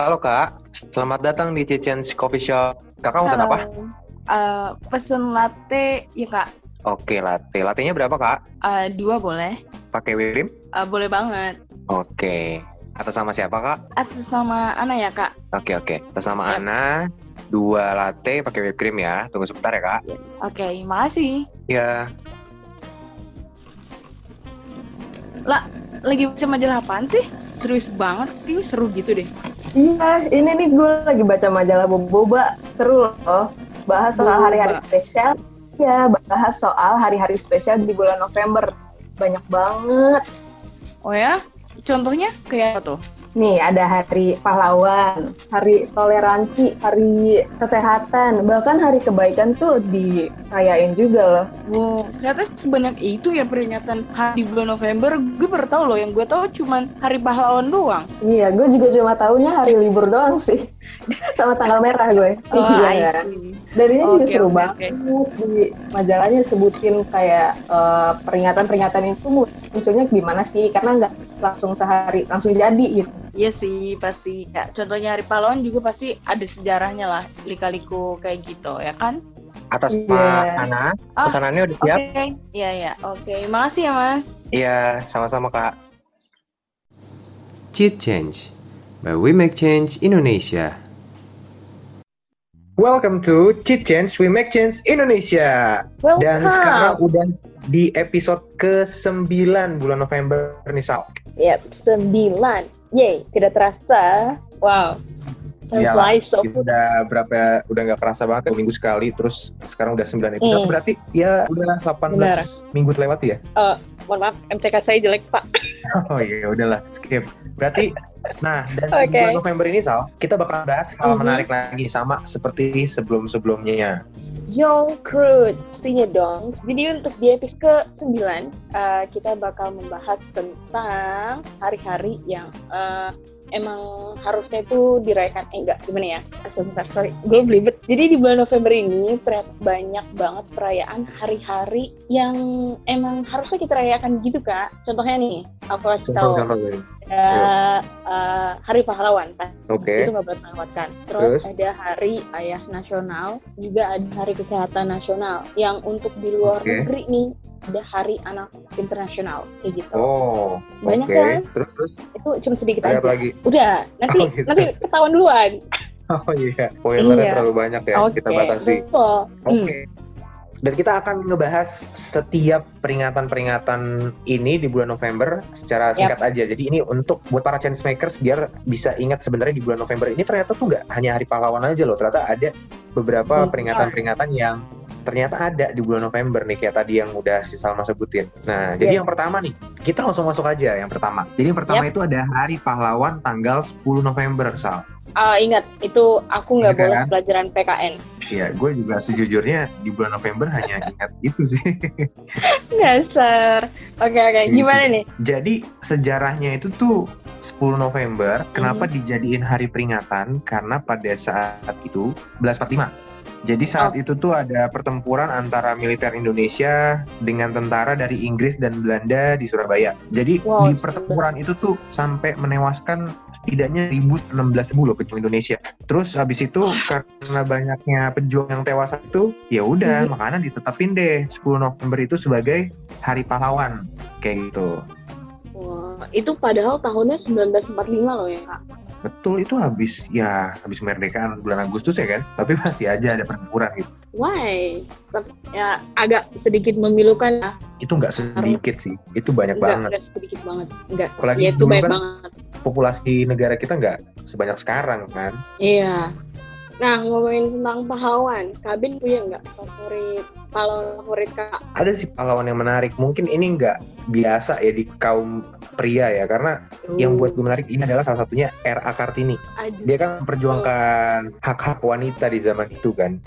Halo kak, selamat datang di Cicens Coffee Shop. Kakak mau pesan apa? Uh, pesen latte ya kak. Oke, latte. Lattenya berapa kak? Uh, dua boleh. Pakai whipped cream? Uh, boleh banget. Oke. Atas nama siapa kak? Atas nama Ana ya kak. Oke oke. Atas nama Yap. Ana, dua latte pakai whipped cream ya. Tunggu sebentar ya kak. Oke, makasih. Ya. Lagi baca majalah apaan sih? Serius banget, ini seru gitu deh. Iya, ini nih gue lagi baca majalah Boba, seru loh. Bahas soal hari-hari spesial. Ya, bahas soal hari-hari spesial di bulan November. Banyak banget. Oh ya? Contohnya kayak apa tuh? Nih, ada hari pahlawan, hari toleransi, hari kesehatan, bahkan hari kebaikan tuh dirayain juga loh. Wow, ternyata sebanyak itu ya peringatan hari bulan November. Gue baru tahu loh, yang gue tahu cuman hari pahlawan doang. Iya, gue juga cuma taunya hari libur doang sih. Sama tanggal merah gue. Oh, iya. Dan ini juga Oke, seru oke, banget di majalahnya sebutin kayak eh, peringatan-peringatan itu munculnya gimana sih? Karena nggak langsung sehari langsung jadi gitu. Iya sih, pasti. Ya, contohnya hari pahlawan juga pasti ada sejarahnya lah. Lika-liku kayak gitu, ya kan? Atas Iya. nama Ana, Ah, pesanannya udah siap? Oke, iya ya. Oke, makasih ya mas. Iya, sama-sama kak. Cheat Change by We Make Change Indonesia. Welcome to Cheat Change, We Make Change Indonesia. Dan sekarang udah di episode ke-9 bulan November nih Sal. Yap, sembilan. Yeay, tidak terasa. Wow. Kita udah berapa udah nggak kerasa banget minggu sekali terus sekarang udah 9 episode Hmm. berarti ya udah 18 Benar. minggu terlewat ya Mohon maaf, MCK saya jelek, Pak. oh iya udahlah skip berarti nah dan Oke. bulan November ini Sal kita bakal bahas hal Mhm. menarik lagi sama seperti sebelum-sebelumnya Young Crude, pastinya dong. Jadi untuk di episode ke-9, eh, kita bakal membahas tentang hari-hari yang eh, emang harusnya itu dirayakan. Eh, enggak, gimana ya? Sebentar, sorry. Gue belibet. Jadi di bulan November ini ternyata banyak banget perayaan hari-hari yang emang harusnya kita rayakan gitu, Kak. Contohnya nih, aku kasih tahu. ada eh, Hari Pahlawan kan oke itu nggak boleh terlewatkan terus, Terus? ada Hari Ayah Nasional juga ada Hari Kesehatan Nasional yang untuk di luar Oke. negeri nih ada Hari Anak Internasional kayak gitu oh Banyak oke kan? terus terus itu cuma sedikit aja lagi udah nanti Oh, gitu. nanti ketahuan duluan oh iya spoilernya Iya. terlalu banyak ya oke kita batasi Oke. Hmm. Dan kita akan ngebahas setiap peringatan-peringatan ini di bulan November secara singkat aja. Jadi ini untuk buat para chance makers biar bisa ingat sebenarnya di bulan November ini ternyata tuh nggak hanya hari pahlawan aja loh. Ternyata ada beberapa Benar. peringatan-peringatan yang ternyata ada di bulan November nih kayak tadi yang udah si Salma sebutin. Nah, jadi Yes. yang pertama nih, kita langsung masuk aja yang pertama. Jadi yang pertama itu ada Hari Pahlawan tanggal 10 November, Sal. Ah, ingat itu aku nggak boleh kan? pelajaran PKN Iya, gue juga sejujurnya di bulan November hanya ingat itu sih. dasar oke oke Gitu. gimana nih Jadi sejarahnya itu tuh 10 November, kenapa Mhm. dijadiin hari peringatan? Karena pada saat itu 1145. Jadi saat Oh. itu tuh ada pertempuran antara militer Indonesia dengan tentara dari Inggris dan Belanda di Surabaya. Jadi Wow, di pertempuran itu tuh sampai menewaskan setidaknya 1016 ribu loh pejuang Indonesia. Terus habis itu karena banyaknya pejuang yang tewas itu, ya udah Mhm. makanya ditetapin deh 10 November itu sebagai Hari Pahlawan kayak gitu. Wah, itu padahal tahunnya 1945 loh ya kak Betul itu habis ya habis kemerdekaan bulan Agustus ya kan, tapi masih aja ada pertempuran gitu. Why? Tapi ya agak sedikit memilukan lah. Itu nggak sedikit sih, itu banyak Enggak, banget. enggak sedikit banget. Enggak. Apalagi ya itu dulu banyak kan banget. Populasi negara kita nggak sebanyak sekarang kan. Iya. Nah, ngomongin tentang pahlawan, Kabin punya nggak favorit pahlawan favorit kak? Ada sih pahlawan yang menarik. Mungkin ini nggak biasa ya di kaum pria ya, karena yang buat gue menarik ini adalah salah satunya R.A. Kartini. Aduh, Dia kan memperjuangkan hak-hak wanita di zaman itu kan.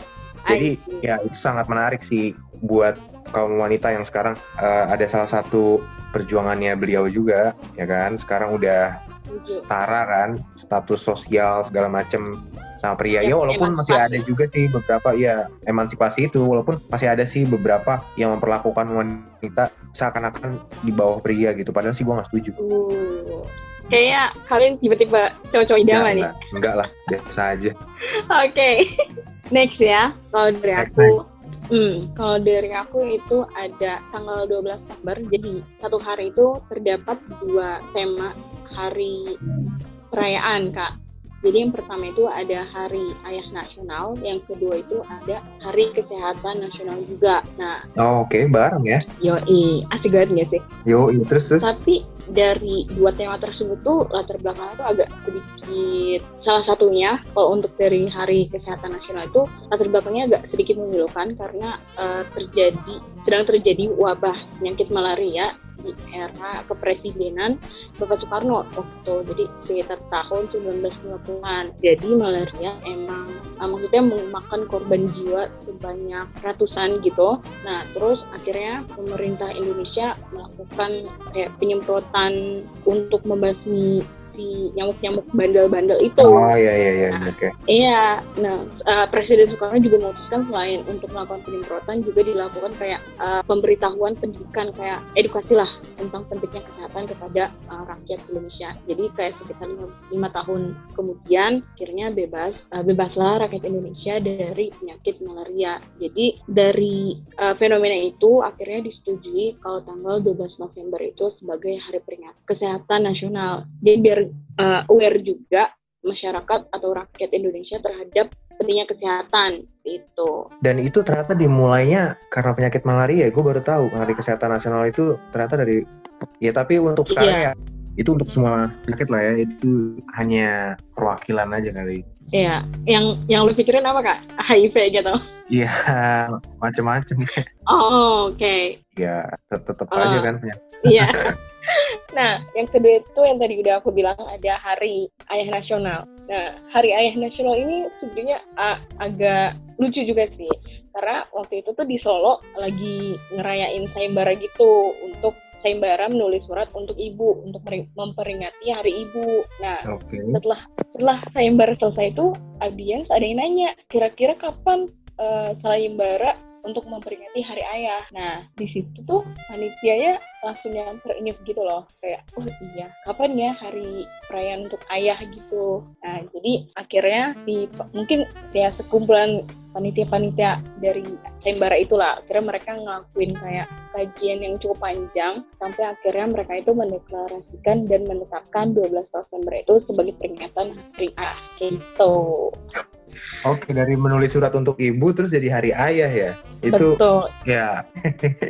Jadi aduh. ya itu sangat menarik sih buat kaum wanita yang sekarang eh, ada salah satu perjuangannya beliau juga ya kan sekarang udah. Setara kan status sosial segala macem sama pria. Ya walaupun masih emansipasi. ada juga sih beberapa ya emansipasi itu walaupun masih ada sih beberapa yang memperlakukan wanita seakan-akan di bawah pria gitu. Padahal sih gue nggak setuju. Uh, kayaknya kalian tiba-tiba cowok-cowok idaman nih. Enggak, lah, enggak lah, biasa aja. Oke. Next ya. Kalau dari Next, aku, next. Hmm, kalau dari aku itu ada tanggal 12 November. Jadi satu hari itu terdapat dua tema hari perayaan, Kak. Jadi yang pertama itu ada Hari Ayah Nasional, yang kedua itu ada Hari Kesehatan Nasional juga. Nah, Oh, Oke, bareng ya. yoi, asik banget nggak sih? Yo, terus terus. Tapi dari dua tema tersebut tuh latar belakangnya tuh agak sedikit salah satunya kalau untuk dari Hari Kesehatan Nasional itu latar belakangnya agak sedikit memilukan karena eh, terjadi sedang terjadi wabah penyakit malaria di era kepresidenan Bapak Soekarno waktu jadi sekitar tahun 1950-an. Jadi malaria emang eh, maksudnya memakan korban jiwa sebanyak ratusan gitu. Nah, terus akhirnya pemerintah Indonesia melakukan kayak penyemprotan untuk membasmi si nyamuk-nyamuk bandel-bandel itu. Oh iya iya iya, oke. Iya, nah eh, Presiden Soekarno juga memutuskan selain untuk melakukan penyemprotan juga dilakukan kayak eh, pemberitahuan pendidikan kayak edukasi lah tentang pentingnya kesehatan kepada eh, rakyat Indonesia. Jadi kayak sekitar lima, tahun kemudian akhirnya bebas eh, bebaslah rakyat Indonesia dari penyakit malaria. Jadi dari eh, fenomena itu akhirnya disetujui kalau tanggal 12 November itu sebagai hari peringatan kesehatan nasional. Jadi biar eh, aware juga masyarakat atau rakyat Indonesia terhadap pentingnya kesehatan itu. Dan itu ternyata dimulainya karena penyakit malaria. Gue baru tahu hari kesehatan nasional itu ternyata dari ya tapi untuk sekarang ya itu untuk semua penyakit lah ya itu hanya perwakilan aja kali. Iya, yang yang lu pikirin apa kak? HIV gitu. Iya macem-macem Oh, oke. ya tetap Ah. aja kan penyakit. Iya. nah, yang kedua itu yang tadi udah aku bilang ada Hari Ayah Nasional. Nah, Hari Ayah Nasional ini sebenarnya agak lucu juga sih. Karena waktu itu tuh di Solo lagi ngerayain sayembara gitu untuk sayembara menulis surat untuk ibu untuk memperingati Hari Ibu. Nah, Oke. setelah setelah sayembara selesai itu audiens ada yang nanya kira-kira kapan eh, sayembara untuk memperingati Hari Ayah. Nah di situ tuh panitianya langsung yang terinif gitu loh kayak oh iya kapan ya hari perayaan untuk ayah gitu. Nah jadi akhirnya di mungkin ya sekumpulan panitia-panitia dari sayembara itulah akhirnya mereka ngelakuin kayak kajian yang cukup panjang sampai akhirnya mereka itu mendeklarasikan dan menetapkan 12 November itu sebagai peringatan hari ayah gitu. Oke dari menulis surat untuk ibu terus jadi hari ayah ya. Itu Betul. ya.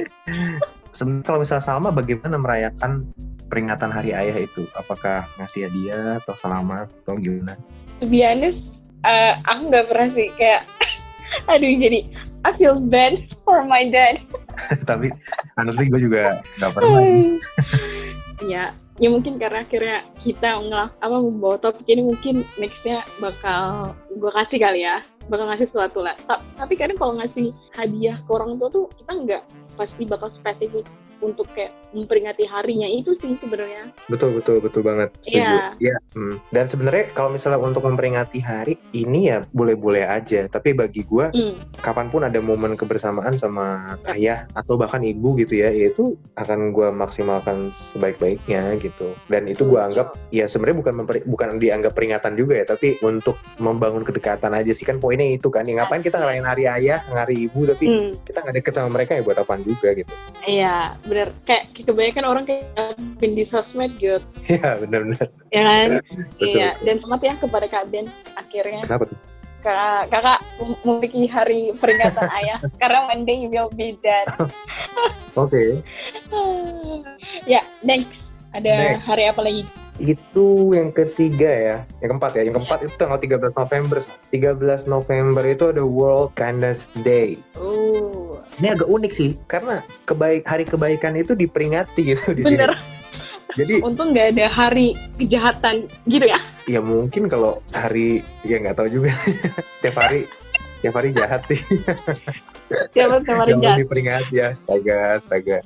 Sebenarnya kalau misalnya Salma bagaimana merayakan peringatan hari ayah itu? Apakah ngasih hadiah atau selamat atau gimana? Be honest, eh, aku nggak pernah sih kayak aduh jadi I feel bad for my dad. Tapi honestly gue juga nggak pernah sih. Ya, ya mungkin karena akhirnya kita ngelak apa membawa topik ini mungkin nextnya bakal gue kasih kali ya, bakal ngasih sesuatu lah. Ta- Tapi kadang kalau ngasih hadiah ke orang tua tuh kita nggak pasti bakal spesifik untuk kayak memperingati harinya itu sih sebenarnya. Betul betul betul banget. Iya. Ya. hmm. Dan sebenarnya kalau misalnya untuk memperingati hari ini ya boleh-boleh aja. Tapi bagi gue Hmm, kapan pun ada momen kebersamaan sama ayah atau bahkan ibu gitu ya, itu akan gue maksimalkan sebaik-baiknya gitu. Dan itu gue anggap ya sebenarnya bukan memperi- bukan dianggap peringatan juga ya, tapi untuk membangun kedekatan aja sih kan poinnya itu kan. Ya ngapain kita ngerayain hari ayah, hari ibu tapi hmm. kita nggak deket sama mereka ya buat apaan juga gitu. Iya, bener. Kayak kayak kebanyakan orang kayak upin di sosmed gitu, Iya benar-benar. ya kan? Iya. Dan selamat ya kepada Kak Ben. Akhirnya Kenapa tuh? Kak, kakak mem- memiliki hari peringatan ayah. Karena one day you will be dead. Oke. ya, next. Ada Next. hari apa lagi? Itu yang ketiga ya, yang keempat ya. Yang keempat itu tanggal 13 November. 13 November itu ada World Kindness Day. Oh, Ini agak unik sih, karena kebaik hari kebaikan itu diperingati gitu di bener. sini. Jadi Untung nggak ada hari kejahatan gitu ya. ya mungkin kalau hari ya nggak tahu juga. setiap hari setiap hari jahat sih. Siapa jahat? diperingati ya, astaga, astaga.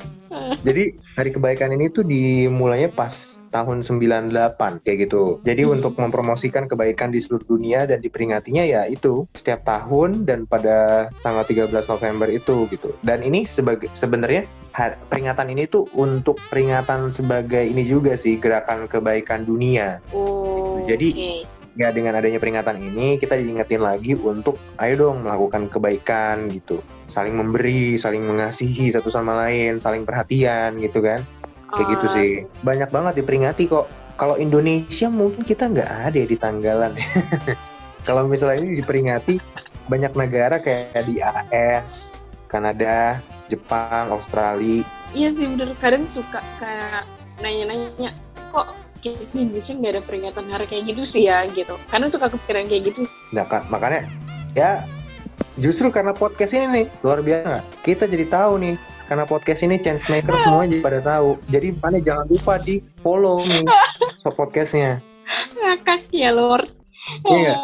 Jadi hari kebaikan ini tuh dimulainya pas tahun 98 kayak gitu. Jadi Hmm. untuk mempromosikan kebaikan di seluruh dunia dan diperingatinya ya itu setiap tahun dan pada tanggal 13 November itu gitu. Dan ini sebagai sebenarnya peringatan ini tuh untuk peringatan sebagai ini juga sih gerakan kebaikan dunia. Oh, Jadi- oke. Ya dengan adanya peringatan ini kita diingetin lagi untuk ayo dong melakukan kebaikan gitu. Saling memberi, saling mengasihi satu sama lain, saling perhatian gitu kan. Kayak gitu Ah, sih. Banyak banget diperingati kok. Kalau Indonesia mungkin kita nggak ada di tanggalan. Kalau misalnya ini diperingati banyak negara kayak di AS, Kanada, Jepang, Australia. Iya sih bener kadang suka kayak nanya-nanya kok di Indonesia nggak ada peringatan hari kayak gitu sih ya gitu. Karena suka kepikiran kayak gitu. Nah, Kak, makanya ya justru karena podcast ini nih luar biasa? Kita jadi tahu nih karena podcast ini chance maker semua jadi pada tahu. Jadi mana jangan lupa di follow nih so podcastnya. Ngakak ya Lord. Iya.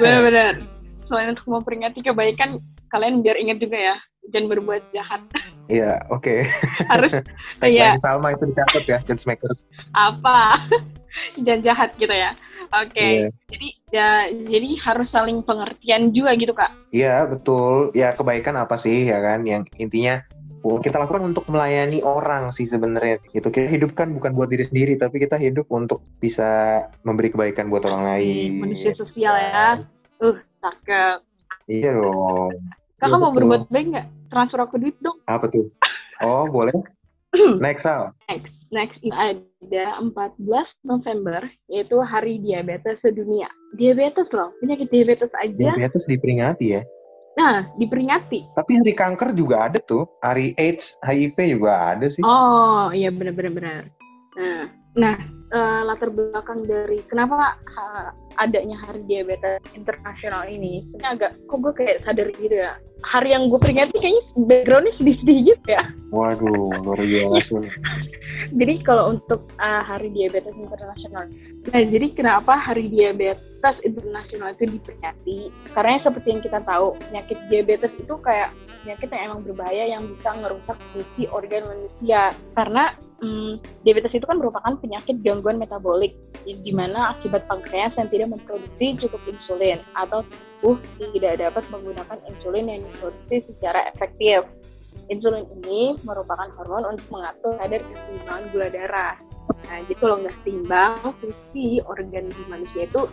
Benar-benar. Selain untuk memperingati kebaikan, kalian biar ingat juga ya, jangan berbuat jahat. Iya, oke. Harus Tagline Iya. Salma itu dicatat ya, chance makers. apa? jangan jahat gitu ya. Oke. Iya. Jadi ya jadi harus saling pengertian juga gitu kak. Iya, betul. Ya kebaikan apa sih ya kan? Yang intinya kita lakukan untuk melayani orang sih sebenarnya. Itu kita hidup kan bukan buat diri sendiri, tapi kita hidup untuk bisa memberi kebaikan buat orang lain. Manusia sosial ya. Uh, cakep. Iya dong. Kakak Iya, mau betul. berbuat baik nggak? Transfer aku duit dong. Apa tuh? Oh, boleh. Next, Sal. Next, next ada 14 November, yaitu Hari Diabetes Sedunia. Diabetes loh, penyakit diabetes aja. Diabetes diperingati ya. Nah, diperingati. Tapi hari kanker juga ada tuh. Hari AIDS, HIV juga ada sih. Oh, iya benar-benar benar. Nah, nah eh, latar belakang dari kenapa ha- adanya Hari Diabetes Internasional ini, sebenarnya agak kok gue kayak sadar gitu ya. Hari yang gue peringati kayaknya backgroundnya sedih-sedih gitu ya. Waduh, luar biasa. Jadi kalau untuk uh, Hari Diabetes Internasional, nah jadi kenapa Hari Diabetes Internasional itu diperingati? Karena seperti yang kita tahu, penyakit diabetes itu kayak penyakit yang emang berbahaya yang bisa ngerusak fungsi organ manusia. Karena hmm, diabetes itu kan merupakan penyakit gangguan metabolik, di mana akibat pankreas yang tidak memproduksi cukup insulin atau tubuh tidak dapat menggunakan insulin yang diproduksi secara efektif. Insulin ini merupakan hormon untuk mengatur kadar keseimbangan gula darah. Nah, jadi kalau nggak seimbang, fungsi organ di manusia itu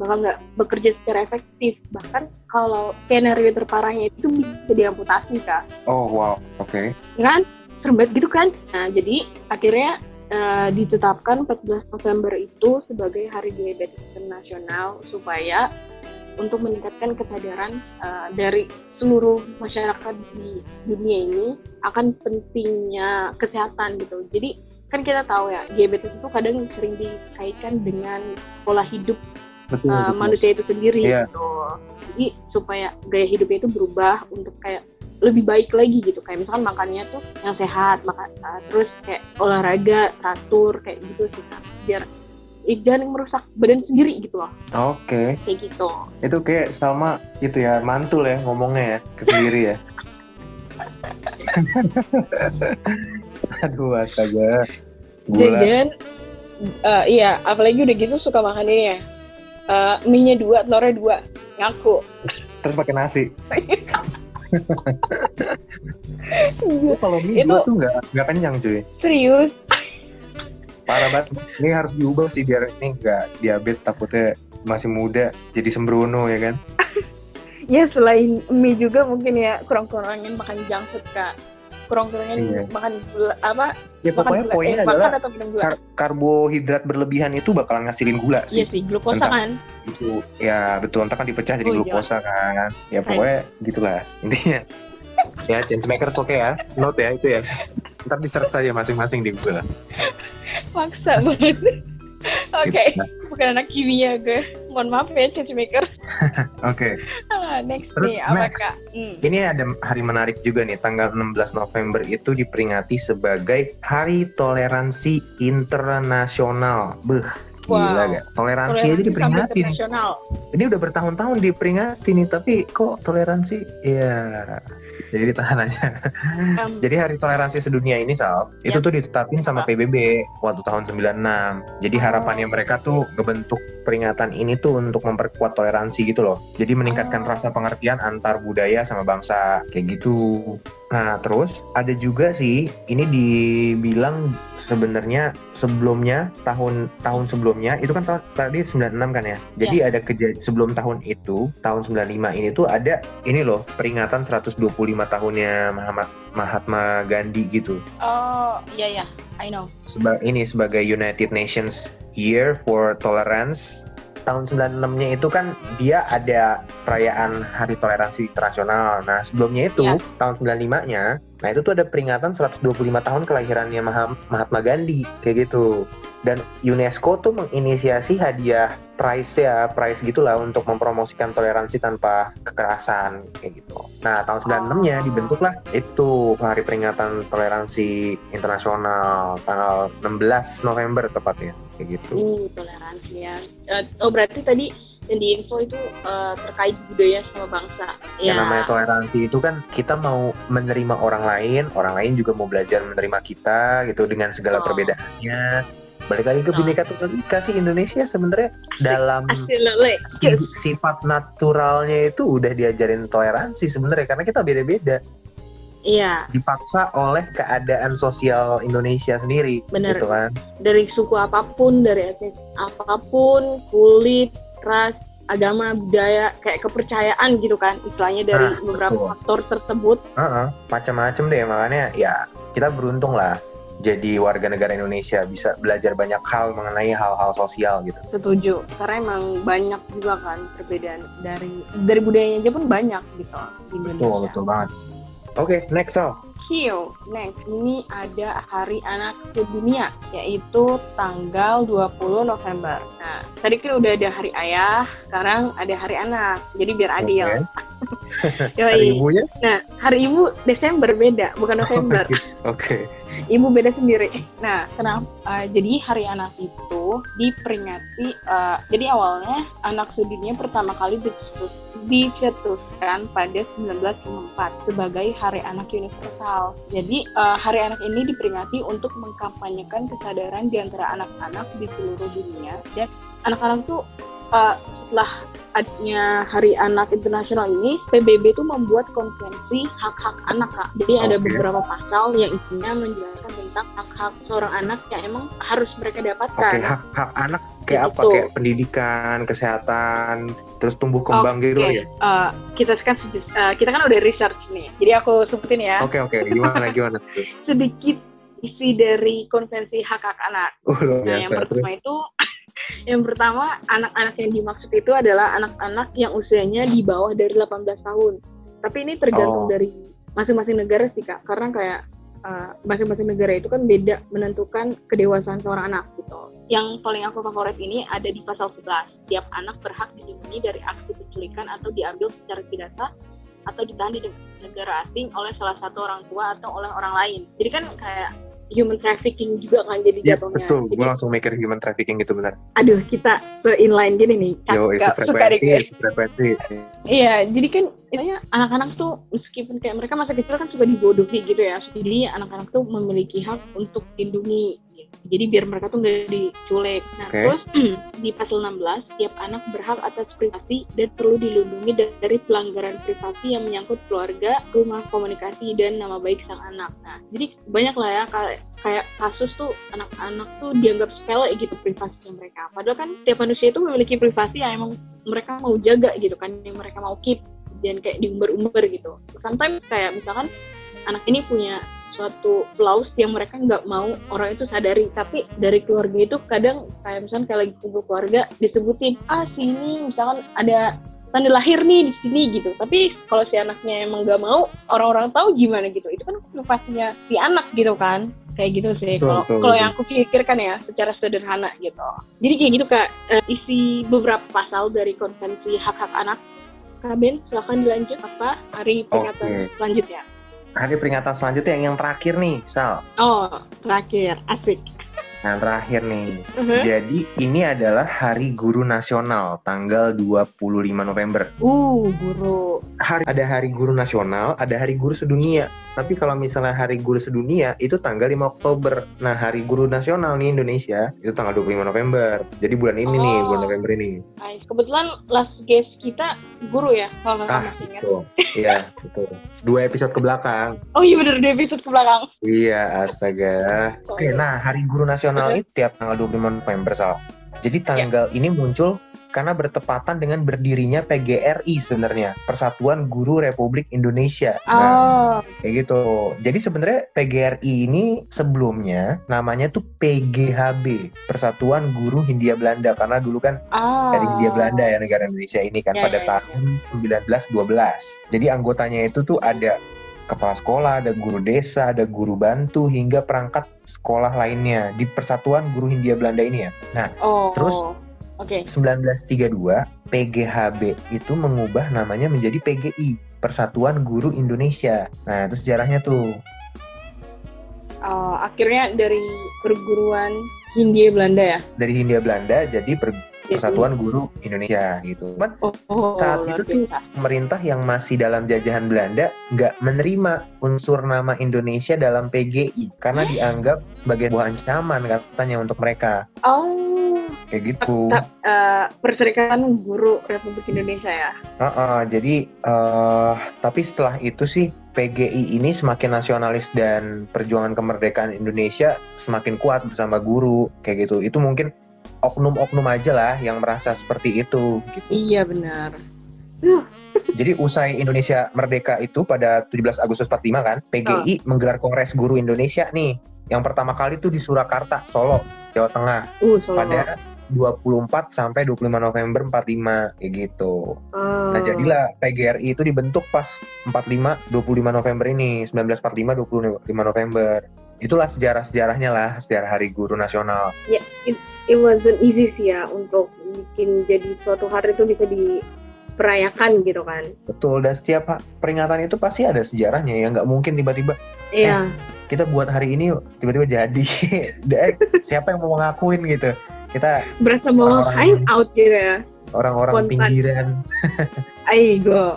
bakal nggak bekerja secara efektif. Bahkan kalau skenario terparahnya itu bisa diamputasi, Kak. Oh, wow. Oke. Ya kan? Serem banget gitu kan? Nah, jadi akhirnya eh, ditetapkan 14 November itu sebagai Hari Diabetes Internasional supaya untuk meningkatkan kesadaran eh, dari seluruh masyarakat di dunia ini akan pentingnya kesehatan gitu. Jadi kan kita tahu ya diabetes itu kadang sering dikaitkan dengan pola hidup Betul. uh, betul. manusia itu sendiri Iya. gitu. Jadi supaya gaya hidupnya itu berubah untuk kayak lebih baik lagi gitu. Kayak misalkan makannya tuh yang sehat, makan uh, terus kayak olahraga teratur kayak gitu sih Kak. Biar eh, jangan merusak badan sendiri gitu loh. Oke. Kayak gitu. Itu kayak Salma itu ya, mantul ya ngomongnya ya, ke sendiri ya. Aduh, astaga. Gula. Dan uh, iya, apalagi udah gitu suka makan ini ya. Uh, mie-nya dua, telurnya dua. Ngaku. Terus pakai nasi. Lu kalau mie Itu- tuh nggak nggak kenyang cuy. Serius. Parah banget. Ini harus diubah sih biar ini nggak diabetes takutnya masih muda jadi sembrono ya kan. Ya selain mie juga mungkin ya kurang-kurangin makan junk food kak. Kurang-kurangin Iya. makan gula apa? Ya makan pokoknya gula, poinnya eh, adalah makan atau minum gula. kar- karbohidrat berlebihan itu bakalan ngasilin gula Iya sih. sih, glukosa Entah. kan. Itu ya betul ntar kan dipecah jadi Oh, iya. glukosa kan. Ya pokoknya gitulah intinya. ya change maker oke ya. Note ya itu ya. Ntar di search saja masing-masing di Google. Maksa banget. Oke, Nah, bukan anak kimia gue. Mohon maaf ya, change maker. Oke. Ah, next Terus, nih, apa next. kak? Hmm. Ini ada hari menarik juga nih, tanggal 16 November itu diperingati sebagai Hari Toleransi Internasional. Beuh, gila Wow. gak? Toleransi aja Toleransi diperingati nih. internasional. Ini udah bertahun-tahun diperingati nih, tapi kok toleransi? Ya, jadi ditahan aja. Um, Jadi hari toleransi sedunia ini Sal, itu Ya. tuh ditetapin sama? PBB waktu tahun 96. Jadi harapannya mereka tuh ngebentuk peringatan ini tuh untuk memperkuat toleransi gitu loh. Jadi meningkatkan Oh. rasa pengertian antar budaya sama bangsa kayak gitu. Nah, terus ada juga sih ini dibilang sebenarnya sebelumnya tahun tahun sebelumnya itu kan ta- tadi 96 kan ya. Jadi ada keja- sebelum tahun itu, tahun 95 ini tuh ada ini loh peringatan 125 tahunnya Mahatma, Mahatma Gandhi gitu. oh iya ya, I know. Seba- ini sebagai United Nations Year for Tolerance tahun 96-nya itu kan dia ada perayaan Hari Toleransi Internasional. Nah, sebelumnya itu Ya. tahun 95-nya, nah itu tuh ada peringatan 125 tahun kelahirannya Maha- Mahatma Gandhi kayak gitu. Dan UNESCO tuh menginisiasi hadiah prize ya, prize gitulah untuk mempromosikan toleransi tanpa kekerasan kayak gitu. Nah, tahun 96-nya Oh. dibentuklah itu hari peringatan toleransi internasional tanggal 16 November tepatnya kayak gitu. Uh, toleransi ya. Eh, oh berarti tadi yang di info itu eh, terkait budaya sama bangsa. Yang Ya. namanya toleransi itu kan kita mau menerima orang lain, orang lain juga mau belajar menerima kita gitu dengan segala Oh. perbedaannya. Balik lagi ke Oh. Bhinneka Tunggal Ika sih Indonesia sebenarnya dalam si- sifat naturalnya itu udah diajarin toleransi sebenarnya karena kita beda-beda Iya, dipaksa oleh keadaan sosial Indonesia sendiri Bener. gitu kan. dari suku apa pun, dari etnis apa pun, kulit, ras, agama, budaya, kayak kepercayaan gitu kan, istilahnya dari Nah, beberapa betul. faktor tersebut. Heeh, macam-macam deh makanya ya kita beruntung lah jadi warga negara Indonesia bisa belajar banyak hal mengenai hal-hal sosial gitu. Setuju, karena emang banyak juga kan perbedaan dari dari budayanya aja pun banyak gitu di Indonesia. banget. Oke, next Sal. Kyo, next ini ada Hari Anak Sedunia yaitu tanggal 20 November. Nah, tadi kan udah ada Hari Ayah, sekarang ada Hari Anak. Jadi biar adil. Oke. Yoi. Hari ibunya? Nah, Hari Ibu Desember beda, bukan November. Oke. Ibu beda sendiri. Nah, kenapa? eh, jadi Hari Anak itu diperingati. eh, jadi awalnya anak sedunia pertama kali dicetus- dicetuskan pada 1954 sebagai Hari Anak Universal. Jadi eh, Hari Anak ini diperingati untuk mengkampanyekan kesadaran di antara anak-anak di seluruh dunia dan anak-anak tuh eh, setelah adanya Hari Anak Internasional ini, PBB itu membuat konvensi hak-hak anak, Kak. Jadi ada Oke. beberapa pasal yang isinya menjelaskan tentang hak-hak seorang anak yang emang harus mereka dapatkan. Oke, hak-hak anak kayak apa? Gitu. Kayak pendidikan, kesehatan, terus tumbuh kembang gitu Oke, ya. eh, kita kan eh, kita kan udah research nih. Jadi aku sebutin ya Oke, oke. Gimana gimana? sedikit isi dari konvensi hak-hak anak. Uh, Nah, yang. Terus pertama itu yang pertama anak-anak yang dimaksud itu adalah anak-anak yang usianya di bawah dari 18 tahun. Tapi ini tergantung Oh. dari masing-masing negara sih Kak. Karena kayak uh, masing-masing negara itu kan beda menentukan kedewasaan seorang anak gitu. Yang paling aku favorit ini ada di pasal 11. Setiap anak berhak dilindungi dari aksi penculikan atau diambil secara tidak sah atau ditahan di negara asing oleh salah satu orang tua atau oleh orang lain. Jadi kan kayak human trafficking juga kan jadi Iya, jatuhnya. betul. Jadi, Gue langsung mikir human trafficking gitu benar. aduh kita se-inline gini nih. Yo, isi frekuensi, isi frekuensi. Iya, jadi kan intinya anak-anak tuh meskipun kayak mereka masa kecil kan suka dibodohi gitu ya. Jadi anak-anak tuh memiliki hak untuk dilindungi. Jadi biar mereka tuh nggak diculik. Nah Oke. terus di pasal 16, setiap anak berhak atas privasi dan perlu dilindungi dari pelanggaran privasi yang menyangkut keluarga, rumah, komunikasi, dan nama baik sang anak. Nah, jadi banyak lah ya kayak, kayak kasus tuh anak-anak tuh dianggap sepele gitu privasinya mereka. Padahal kan setiap manusia itu memiliki privasi yang emang mereka mau jaga gitu kan, yang mereka mau keep dan kayak diumbar-umbar gitu. Sometimes kayak misalkan anak ini punya suatu flaws yang mereka nggak mau orang itu sadari. Tapi dari keluarga itu kadang kayak misalkan kayak lagi kumpul keluarga disebutin ah sini misalkan ada tanda lahir nih di sini gitu. Tapi kalau si anaknya emang nggak mau orang-orang tahu gimana gitu. Itu kan privasinya si anak gitu kan. Kayak gitu sih. Kalau kalau yang aku pikirkan ya secara sederhana gitu. Jadi kayak gitu kak. Eh, isi beberapa pasal dari konvensi hak-hak anak. Kak Ben, silahkan dilanjut apa hari peringatan Oke. selanjutnya. Hari peringatan selanjutnya yang, yang terakhir nih, Sal. Oh, terakhir, asik. Yang terakhir nih. Mhm. Jadi ini adalah Hari Guru Nasional tanggal 25 November. Uh, guru. hari ada hari guru nasional, ada hari guru sedunia. Tapi kalau misalnya hari guru sedunia itu tanggal 5 Oktober. Nah, hari guru nasional nih Indonesia itu tanggal 25 November. Jadi bulan ini nih, Oh. bulan November ini. Kebetulan last guest kita guru ya, kalau nggak Ah, betul. Iya, betul. Dua episode ke belakang. Oh iya bener, di episode ke belakang. Iya, astaga. Oke, nah hari guru nasional Oke. ini tiap tanggal 25 November, Sal. Jadi tanggal ini muncul karena bertepatan dengan berdirinya PGRI sebenarnya, Persatuan Guru Republik Indonesia. Nah, Oh, kayak gitu. Jadi sebenarnya PGRI ini sebelumnya namanya tuh PGHB, Persatuan Guru Hindia Belanda karena dulu kan ah. dari Hindia Belanda ya negara Indonesia ini kan Ya, pada ya, ya. tahun 1912. Jadi anggotanya itu tuh ada kepala sekolah, ada guru desa, ada guru bantu hingga perangkat sekolah lainnya di Persatuan Guru Hindia Belanda ini ya. Nah, Oh. Terus? Oke. 1932 PGHB itu mengubah namanya menjadi PGI, Persatuan Guru Indonesia. Nah, itu sejarahnya tuh. Oh, akhirnya dari perguruan Hindia Belanda ya. Dari Hindia Belanda jadi per- Persatuan Guru Indonesia gitu. Cuman Oh, Saat itu tuh pemerintah yang masih dalam jajahan Belanda nggak menerima unsur nama Indonesia dalam PGI karena dianggap sebagai buah ancaman katanya untuk mereka Oh, kayak gitu. ta- eh, Perserikatan Guru Republik Indonesia ya. Heeh, jadi eh, tapi setelah itu sih PGI ini semakin nasionalis dan perjuangan kemerdekaan Indonesia semakin kuat bersama guru kayak gitu. Itu mungkin oknum-oknum aja lah yang merasa seperti itu gitu. Iya benar. Jadi usai Indonesia merdeka itu pada 17 Agustus 45 kan, PGI menggelar Kongres Guru Indonesia nih. Yang pertama kali itu di Surakarta, Solo, Jawa Tengah Uh, Solo. pada 24 sampai 25 November 45 kayak gitu. Oh. Nah, jadilah PGRI itu dibentuk pas 45 25 November ini, 1945 25 November. Itulah sejarah-sejarahnya lah, sejarah Hari Guru Nasional. it wasn't easy sih ya untuk bikin jadi suatu hari itu bisa diperayakan gitu kan. Betul, dan setiap peringatan itu pasti ada sejarahnya ya, nggak mungkin tiba-tiba Iya. kita buat hari ini tiba-tiba jadi. Siapa yang mau ngakuin gitu? Kita Berasa mau hang out gitu ya. orang-orang pinggiran. Aigo.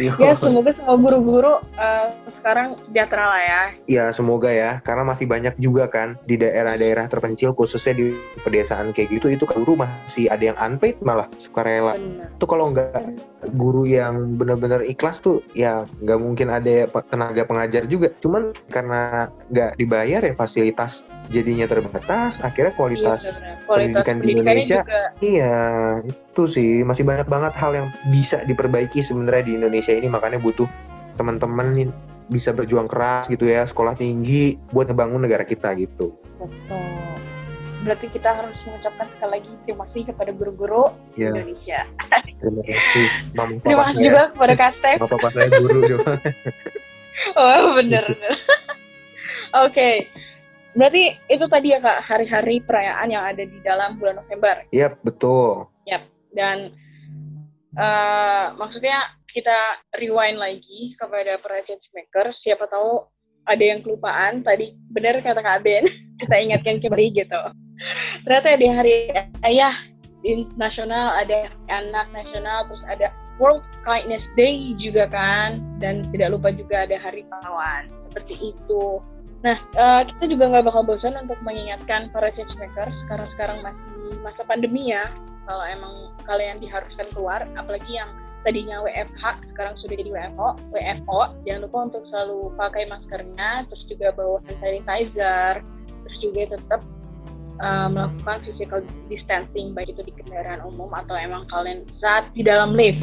Ya semoga semua guru-guru eh, sekarang sejahtera lah ya. Ya semoga ya, karena masih banyak juga kan di daerah-daerah terpencil khususnya di pedesaan kayak gitu itu kan guru masih ada yang unpaid malah sukarela. Benar. Tuh kalau nggak guru yang benar-benar ikhlas tuh ya nggak mungkin ada pe- tenaga pengajar juga. Cuman karena nggak dibayar ya fasilitas jadinya terbatas, akhirnya Iya, kualitas benar. Kualitas pendidikan di pendidikannya Indonesia juga Iya, itu sih masih banyak banget hal yang bisa diperbaiki sebenarnya di Indonesia ini makanya butuh teman-teman bisa berjuang keras gitu ya, sekolah tinggi buat ngebangun negara kita gitu. betul. Berarti kita harus mengucapkan sekali lagi terima kasih kepada guru-guru Ya, Indonesia. terima kasih mama Terima kasih juga kepada Kak Steph. Mama papa saya guru juga. Oh bener. Oke. Berarti itu tadi ya kak hari-hari perayaan yang ada di dalam bulan November Iya, betul. dan eh, maksudnya kita rewind lagi kepada para change Siapa tahu ada yang kelupaan tadi benar kata Kak Ben kita ingatkan kembali gitu. Ternyata ada hari ayah di nasional, ada anak nasional, terus ada World Kindness Day juga kan, dan tidak lupa juga ada Hari Pahlawan seperti itu. Nah, eh, kita juga nggak bakal bosan untuk mengingatkan para change makers karena sekarang masih masa pandemi ya. Kalau emang kalian diharuskan keluar, apalagi yang tadinya WFH sekarang sudah jadi WFO, WFO, jangan lupa untuk selalu pakai maskernya, terus juga bawa hand sanitizer, terus juga tetap uh, melakukan physical distancing baik itu di kendaraan umum atau emang kalian saat di dalam lift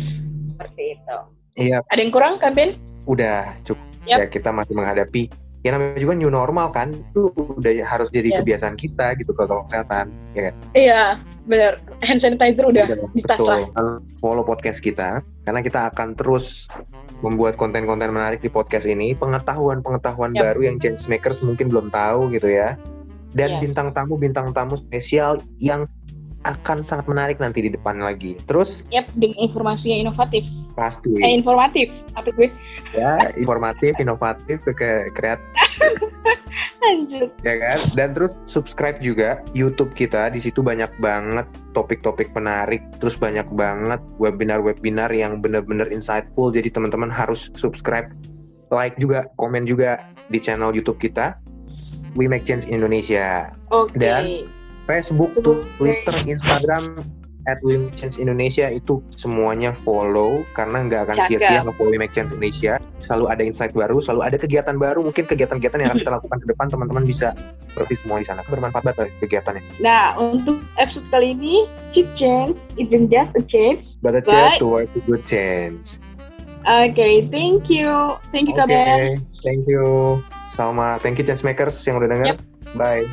seperti itu. Iya, Ada yang kurang kan Ben? udah cukup. Yap. Ya kita masih menghadapi ya namanya juga new normal kan itu udah harus jadi Iya. kebiasaan kita gitu protokol kesehatan ya kan Iya, benar. Hand sanitizer udah tas lah. betul follow podcast kita karena kita akan terus membuat konten-konten menarik di podcast ini pengetahuan-pengetahuan Yap. baru yang change makers mungkin belum tahu gitu ya dan Iya. bintang tamu bintang tamu spesial yang akan sangat menarik nanti di depan lagi terus Yap, dengan informasi yang inovatif. pasti Eh, informatif. Apa gue? ya informatif inovatif ke kreatif Lanjut. ya kan? Dan terus subscribe juga YouTube kita. Di situ banyak banget topik-topik menarik, terus banyak banget webinar-webinar yang bener-bener insightful. Jadi teman-teman harus subscribe, like juga, komen juga di channel YouTube kita. We Make Change Indonesia. Oke. Dan- Facebook. Twitter, Instagram at Change Indonesia itu semuanya follow karena nggak akan sia-sia nge-follow Make Change Indonesia. Selalu ada insight baru, selalu ada kegiatan baru, mungkin kegiatan-kegiatan yang akan kita lakukan ke depan teman-teman bisa berarti semua di sana. Bermanfaat banget kegiatannya. Nah, untuk episode kali ini, Cheap Change isn't just a change. But a Bye. chance towards a good change. Oke, thank you. Thank you, Oke, Kaben. thank you. Salma, thank you change makers yang udah denger. Bye.